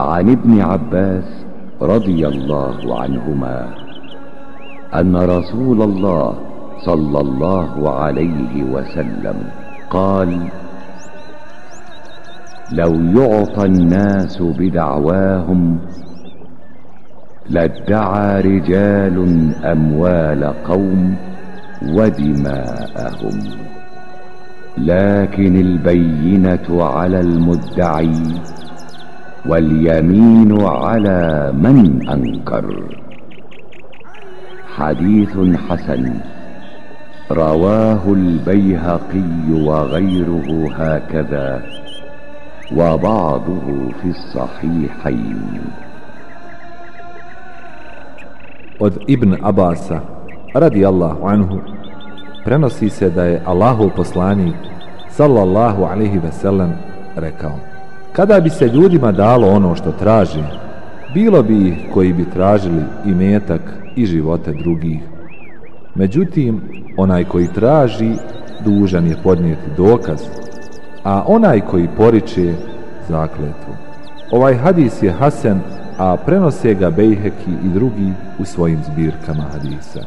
عن ابن عباس رضي الله عنهما أن رسول الله صلى الله عليه وسلم قال لو يعطى الناس بدعواهم لادعى رجال أموال قوم ودماءهم. لكن البينة على المدعي واليمين على من أنكر حديث حسن رواه البيهقي وغيره هكذا وبعضه في الصحيحين Od Ibn Abasa, radijallahu anhu, prenosi se da je Allahov poslanik, sallallahu alaihi veselem, rekao Kada bi se ljudima dalo ono što traži, bilo bi ih koji bi tražili i metak i živote drugih. Međutim, onaj koji traži, dužan je podnijeti dokaz, a onaj koji poriče, zakletvu. Ovaj hadis je Hasan, a prenose ga Bejheki i drugi u svojim zbirkama hadisa.